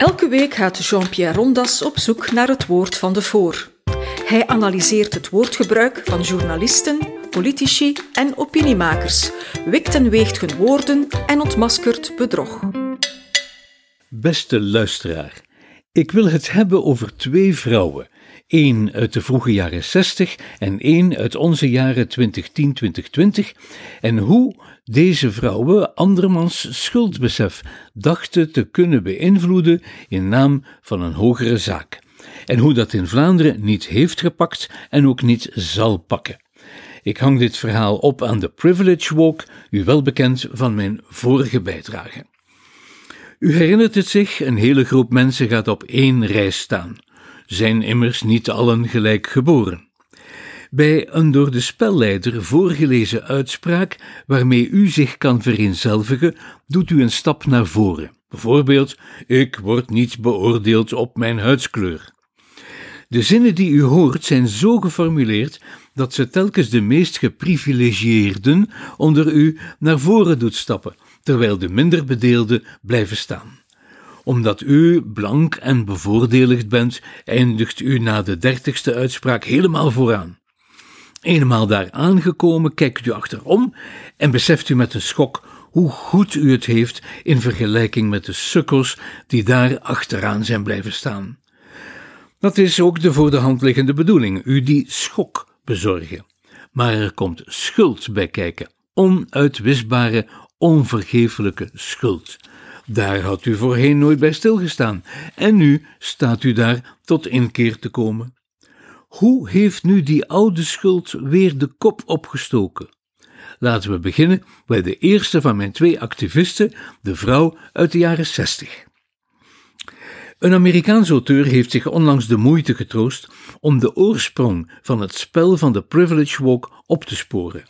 Elke week gaat Jean-Pierre Rondas op zoek naar het woord van de voor. Hij analyseert het woordgebruik van journalisten, politici en opiniemakers, wikt en weegt hun woorden en ontmaskert bedrog. Beste luisteraar, ik wil het hebben over twee vrouwen. Één uit de vroege jaren 60 en één uit onze jaren 2010-2020 en hoe deze vrouwen andermans schuldbesef dachten te kunnen beïnvloeden in naam van een hogere zaak. En hoe dat in Vlaanderen niet heeft gepakt en ook niet zal pakken. Ik hang dit verhaal op aan de Privilege Walk, u wel bekend van mijn vorige bijdrage. U herinnert het zich, een hele groep mensen gaat op één rij staan. Zijn immers niet allen gelijk geboren. Bij een door de spelleider voorgelezen uitspraak waarmee u zich kan vereenzelvigen, doet u een stap naar voren. Bijvoorbeeld: Ik word niet beoordeeld op mijn huidskleur. De zinnen die u hoort zijn zo geformuleerd dat ze telkens de meest geprivilegieerden onder u naar voren doet stappen, terwijl de minder bedeelden blijven staan. Omdat u blank en bevoordeligd bent, eindigt u na de dertigste uitspraak helemaal vooraan. Eenmaal daar aangekomen, kijkt u achterom en beseft u met een schok hoe goed u het heeft in vergelijking met de sukkels die daar achteraan zijn blijven staan. Dat is ook de voor de hand liggende bedoeling, u die schok bezorgen. Maar er komt schuld bij kijken, onuitwisbare, onvergeeflijke schuld. Daar had u voorheen nooit bij stilgestaan, en nu staat u daar tot inkeer te komen. Hoe heeft nu die oude schuld weer de kop opgestoken? Laten we beginnen bij de eerste van mijn twee activisten, de vrouw uit de jaren 60. Een Amerikaans auteur heeft zich onlangs de moeite getroost om de oorsprong van het spel van de Privilege Walk op te sporen.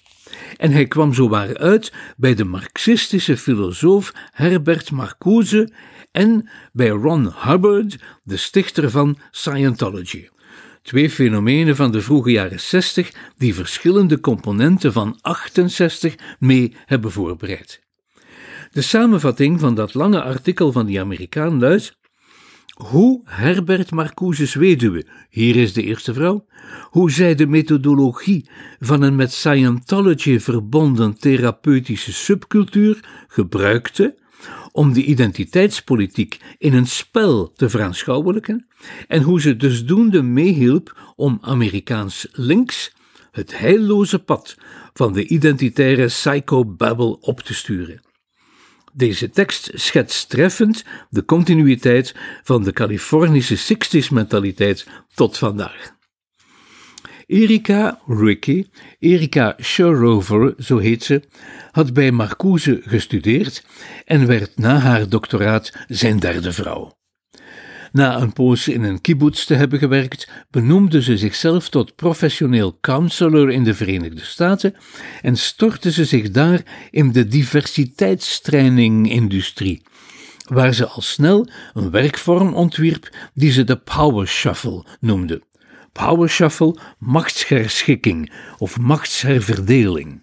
En hij kwam zowaar uit bij de marxistische filosoof Herbert Marcuse en bij Ron Hubbard, de stichter van Scientology. Twee fenomenen van de vroege jaren 60 die verschillende componenten van 68 mee hebben voorbereid. De samenvatting van dat lange artikel van die Amerikaan luidt: hoe Herbert Marcuse's weduwe, hier is de eerste vrouw, hoe zij de methodologie van een met Scientology verbonden therapeutische subcultuur gebruikte om de identiteitspolitiek in een spel te veraanschouwelijken en hoe ze dusdoende meehielp om Amerikaans links het heilloze pad van de identitaire psychobabble op te sturen. Deze tekst schetst treffend de continuïteit van de Californische 60s mentaliteit tot vandaag. Erika Ricky, Erika Showrover, zo heet ze, had bij Marcuse gestudeerd en werd na haar doctoraat zijn derde vrouw. Na een poos in een kibbutz te hebben gewerkt, benoemde ze zichzelf tot professioneel counselor in de Verenigde Staten en stortte ze zich daar in de diversiteitstraining-industrie, waar ze al snel een werkvorm ontwierp die ze de Power Shuffle noemde. Power Shuffle, machtsherschikking of machtsherverdeling.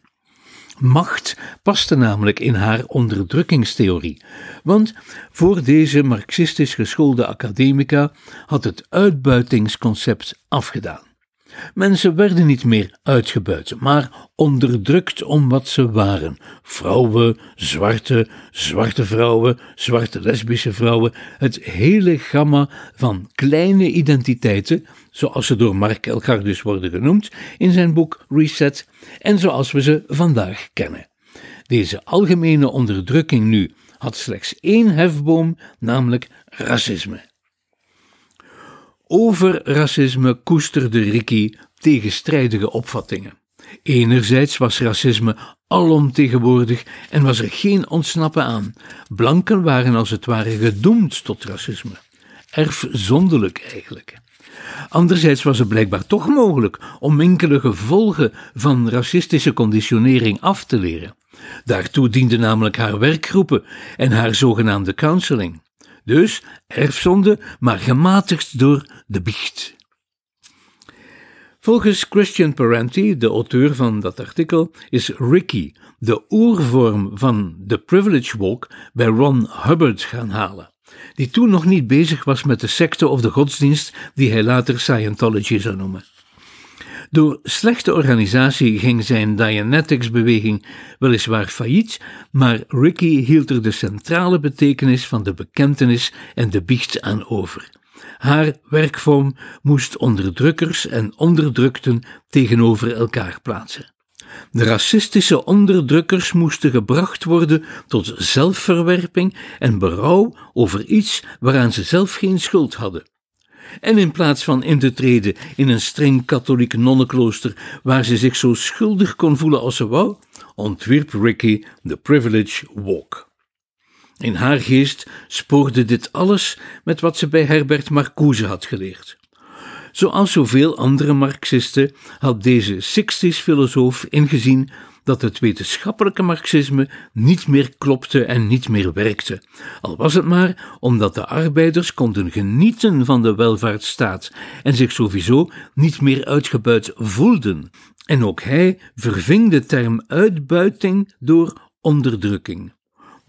Macht paste namelijk in haar onderdrukkingstheorie, want voor deze marxistisch geschoolde academica had het uitbuitingsconcept afgedaan. Mensen werden niet meer uitgebuit, maar onderdrukt om wat ze waren. Vrouwen, zwarte, zwarte vrouwen, zwarte lesbische vrouwen, het hele gamma van kleine identiteiten, zoals ze door Mark Elgardus worden genoemd in zijn boek Reset, en zoals we ze vandaag kennen. Deze algemene onderdrukking nu had slechts één hefboom, namelijk racisme. Over racisme koesterde Ricky tegenstrijdige opvattingen. Enerzijds was racisme alomtegenwoordig en was er geen ontsnappen aan. Blanken waren als het ware gedoemd tot racisme. Erfzonderlijk eigenlijk. Anderzijds was het blijkbaar toch mogelijk om enkele gevolgen van racistische conditionering af te leren. Daartoe dienden namelijk haar werkgroepen en haar zogenaamde counseling. Dus erfzonde, maar gematigd door de biecht. Volgens Christian Parenti, de auteur van dat artikel, is Ricky de oervorm van de Privilege Walk bij Ron Hubbard gaan halen. die toen nog niet bezig was met de secte of de godsdienst die hij later Scientology zou noemen. Door slechte organisatie ging zijn Dianetics-beweging weliswaar failliet, maar Ricky hield er de centrale betekenis van de bekentenis en de biecht aan over. Haar werkvorm moest onderdrukkers en onderdrukten tegenover elkaar plaatsen. De racistische onderdrukkers moesten gebracht worden tot zelfverwerping en berouw over iets waaraan ze zelf geen schuld hadden. En in plaats van in te treden in een streng katholiek nonnenklooster waar ze zich zo schuldig kon voelen als ze wou, ontwierp Ricky de Privilege Walk. In haar geest spoorde dit alles met wat ze bij Herbert Marcuse had geleerd. Zoals zoveel andere Marxisten had deze 60s-filosoof ingezien dat het wetenschappelijke Marxisme niet meer klopte en niet meer werkte, al was het maar omdat de arbeiders konden genieten van de welvaartsstaat en zich sowieso niet meer uitgebuit voelden. En ook hij verving de term uitbuiting door onderdrukking.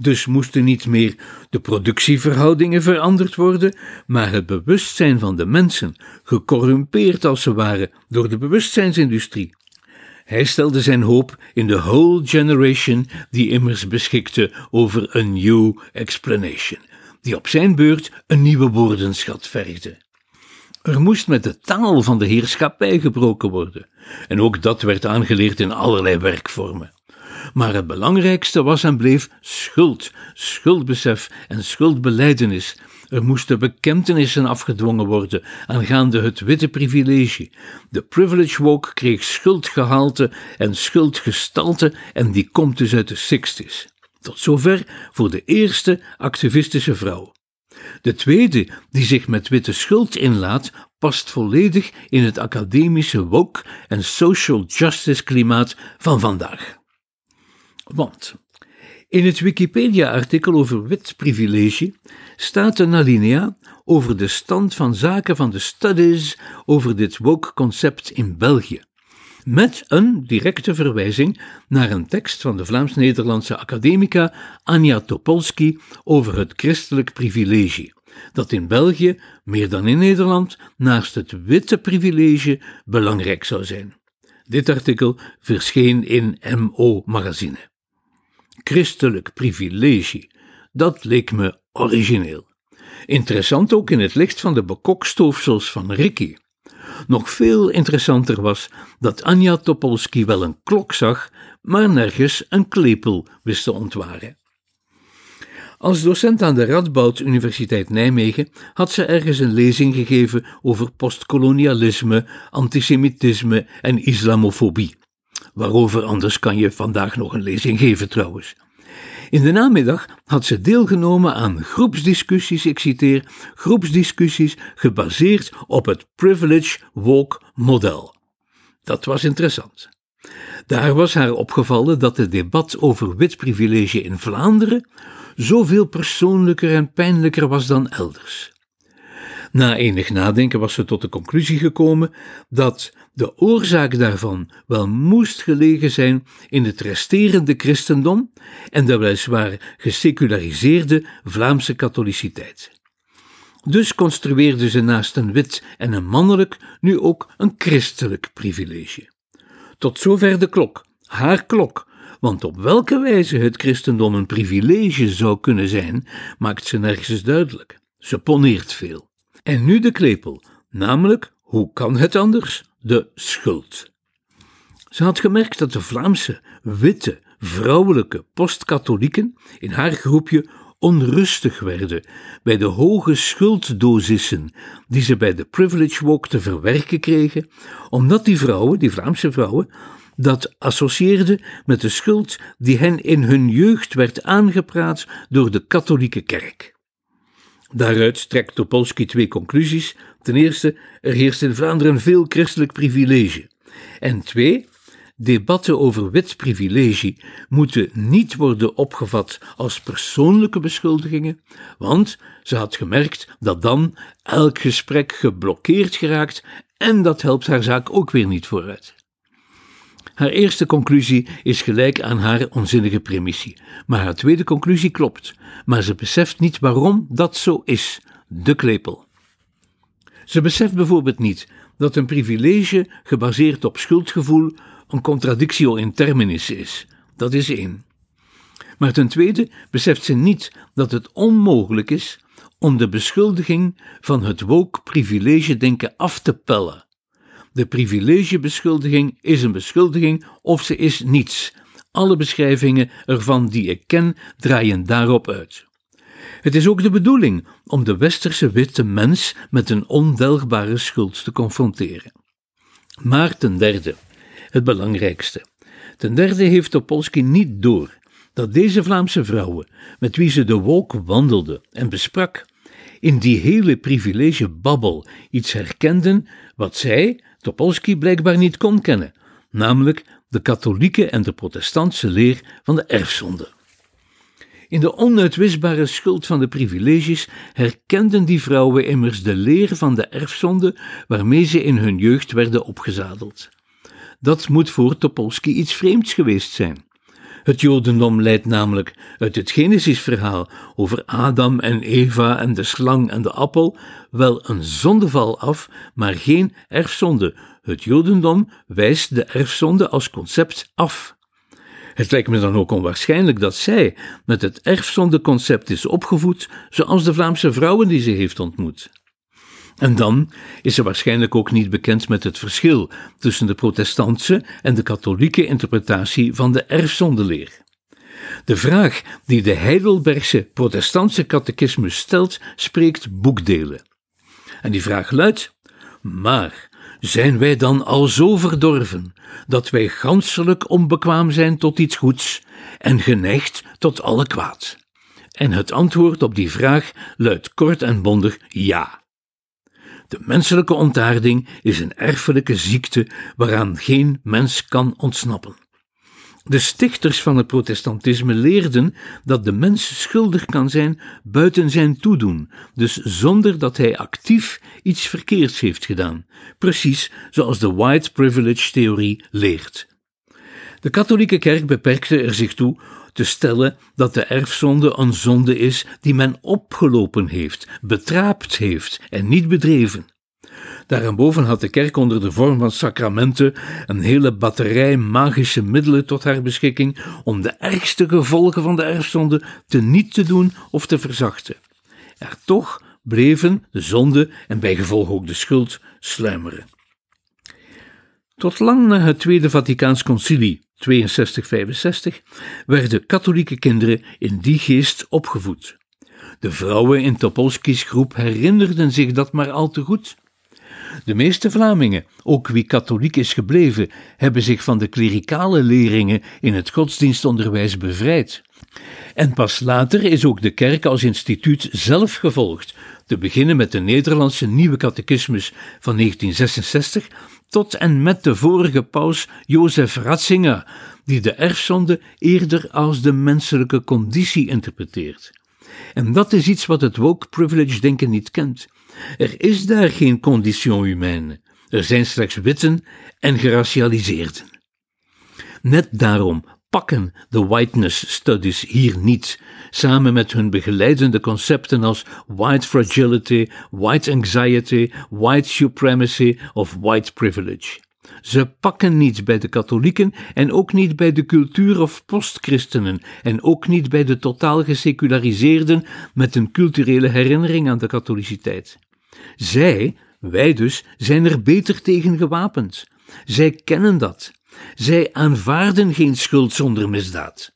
Dus moesten niet meer de productieverhoudingen veranderd worden, maar het bewustzijn van de mensen, gecorrumpeerd als ze waren door de bewustzijnsindustrie. Hij stelde zijn hoop in de whole generation die immers beschikte over een new explanation, die op zijn beurt een nieuwe woordenschat vergde. Er moest met de taal van de heerschappij gebroken worden, en ook dat werd aangeleerd in allerlei werkvormen. Maar het belangrijkste was en bleef schuld, schuldbesef en schuldbeleidenis. Er moesten bekentenissen afgedwongen worden aangaande het witte privilegie. De privilege walk kreeg schuldgehalte en schuldgestalte en die komt dus uit de 60s. Tot zover voor de eerste activistische vrouw. De tweede, die zich met witte schuld inlaat, past volledig in het academische woke en social justice klimaat van vandaag. Want in het Wikipedia-artikel over wit privilege staat een alinea over de stand van zaken van de studies over dit woke-concept in België, met een directe verwijzing naar een tekst van de Vlaams-Nederlandse academica Anja Topolski over het christelijk privilege, dat in België, meer dan in Nederland, naast het witte privilege belangrijk zou zijn. Dit artikel verscheen in MO Magazine christelijk privilege. Dat leek me origineel. Interessant ook in het licht van de bekokstoofsels van Ricky. Nog veel interessanter was dat Anja Topolski wel een klok zag, maar nergens een klepel wist te ontwaren. Als docent aan de Radboud Universiteit Nijmegen had ze ergens een lezing gegeven over postkolonialisme, antisemitisme en islamofobie. Waarover anders kan je vandaag nog een lezing geven trouwens. In de namiddag had ze deelgenomen aan groepsdiscussies, ik citeer, groepsdiscussies gebaseerd op het Privilege Walk model. Dat was interessant. Daar was haar opgevallen dat het debat over wit privilege in Vlaanderen zoveel persoonlijker en pijnlijker was dan elders. Na enig nadenken was ze tot de conclusie gekomen dat de oorzaak daarvan wel moest gelegen zijn in het resterende christendom en de weliswaar geseculariseerde Vlaamse katholiciteit. Dus construeerde ze naast een wit en een mannelijk nu ook een christelijk privilege. Tot zover de klok, haar klok, want op welke wijze het christendom een privilege zou kunnen zijn, maakt ze nergens duidelijk. Ze poneert veel. En nu de klepel, namelijk, hoe kan het anders? De schuld. Ze had gemerkt dat de Vlaamse, witte, vrouwelijke postkatholieken in haar groepje onrustig werden bij de hoge schulddosissen die ze bij de Privilege Walk te verwerken kregen, omdat die vrouwen, die Vlaamse vrouwen, dat associeerden met de schuld die hen in hun jeugd werd aangepraat door de katholieke kerk. Daaruit trekt Topolsky twee conclusies. Ten eerste, er heerst in Vlaanderen veel christelijk privilege. En twee, debatten over wit privilege moeten niet worden opgevat als persoonlijke beschuldigingen, want ze had gemerkt dat dan elk gesprek geblokkeerd geraakt en dat helpt haar zaak ook weer niet vooruit. Haar eerste conclusie is gelijk aan haar onzinnige premissie, maar haar tweede conclusie klopt, maar ze beseft niet waarom dat zo is. De klepel. Ze beseft bijvoorbeeld niet dat een privilege gebaseerd op schuldgevoel een contradictio in terminis is. Dat is één. Maar ten tweede beseft ze niet dat het onmogelijk is om de beschuldiging van het woke privilegedenken af te pellen. De privilegebeschuldiging is een beschuldiging of ze is niets. Alle beschrijvingen ervan die ik ken draaien daarop uit. Het is ook de bedoeling om de westerse witte mens met een ondelgbare schuld te confronteren. Maar ten derde, het belangrijkste. Ten derde heeft Topolsky niet door dat deze Vlaamse vrouwen, met wie ze de wolk wandelde en besprak, in die hele privilegebabbel iets herkenden wat zij, Topolsky, blijkbaar niet kon kennen, namelijk de katholieke en de protestantse leer van de erfzonde. In de onuitwisbare schuld van de privileges herkenden die vrouwen immers de leer van de erfzonde waarmee ze in hun jeugd werden opgezadeld. Dat moet voor Topolsky iets vreemds geweest zijn. Het Jodendom leidt namelijk uit het Genesisverhaal over Adam en Eva en de slang en de appel wel een zondeval af, maar geen erfzonde. Het Jodendom wijst de erfzonde als concept af. Het lijkt me dan ook onwaarschijnlijk dat zij met het erfzondeconcept is opgevoed, zoals de Vlaamse vrouwen die ze heeft ontmoet. En dan is ze waarschijnlijk ook niet bekend met het verschil tussen de protestantse en de katholieke interpretatie van de erfzondeleer. De vraag die de Heidelbergse protestantse catechismus stelt, spreekt boekdelen. En die vraag luidt: Maar zijn wij dan al zo verdorven dat wij ganselijk onbekwaam zijn tot iets goeds en geneigd tot alle kwaad? En het antwoord op die vraag luidt kort en bondig ja. De menselijke ontaarding is een erfelijke ziekte waaraan geen mens kan ontsnappen. De stichters van het protestantisme leerden dat de mens schuldig kan zijn buiten zijn toedoen, dus zonder dat hij actief iets verkeerds heeft gedaan, precies zoals de white privilege theorie leert. De katholieke kerk beperkte er zich toe te stellen dat de erfzonde een zonde is die men opgelopen heeft, betraapt heeft en niet bedreven. Daarboven had de kerk onder de vorm van sacramenten een hele batterij magische middelen tot haar beschikking om de ergste gevolgen van de erfzonde te niet te doen of te verzachten. Er toch bleven de zonde en bijgevolg ook de schuld sluimeren. Tot lang na het Tweede Vaticaans Concilie 62-65 werden katholieke kinderen in die geest opgevoed. De vrouwen in Topolskis groep herinnerden zich dat maar al te goed. De meeste Vlamingen, ook wie katholiek is gebleven, hebben zich van de klerikale leringen in het godsdienstonderwijs bevrijd. En pas later is ook de kerk als instituut zelf gevolgd, te beginnen met de Nederlandse Nieuwe Catechismus van 1966 tot en met de vorige paus Jozef Ratzinger, die de erfzonde eerder als de menselijke conditie interpreteert. En dat is iets wat het woke privilege denken niet kent. Er is daar geen condition humaine. Er zijn slechts witten en geracialiseerden. Net daarom pakken de whiteness studies hier niet, samen met hun begeleidende concepten als white fragility, white anxiety, white supremacy of white privilege. Ze pakken niet bij de katholieken en ook niet bij de cultuur- of postchristenen en ook niet bij de totaal geseculariseerden met een culturele herinnering aan de katholiciteit. Zij, wij dus, zijn er beter tegen gewapend. Zij kennen dat. Zij aanvaarden geen schuld zonder misdaad.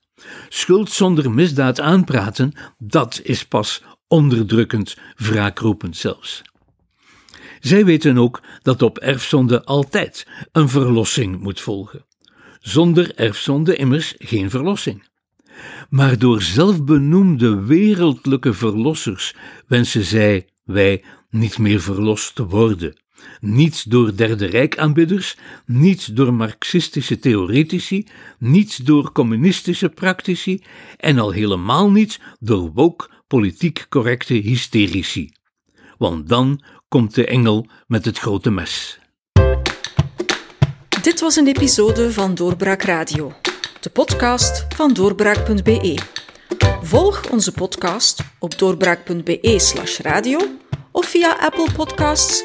Schuld zonder misdaad aanpraten, dat is pas onderdrukkend, wraakroepend zelfs. Zij weten ook dat op erfzonde altijd een verlossing moet volgen. Zonder erfzonde immers geen verlossing. Maar door zelfbenoemde wereldlijke verlossers wensen zij, wij, niet meer verlost te worden. Niet door Derde Rijkaanbidders, niet door marxistische theoretici, niet door communistische praktici en al helemaal niet door woke politiek correcte hysterici. Want dan komt de engel met het grote mes. Dit was een episode van Doorbraak Radio, de podcast van doorbraak.be. Volg onze podcast op doorbraak.be/slash radio of via Apple Podcasts,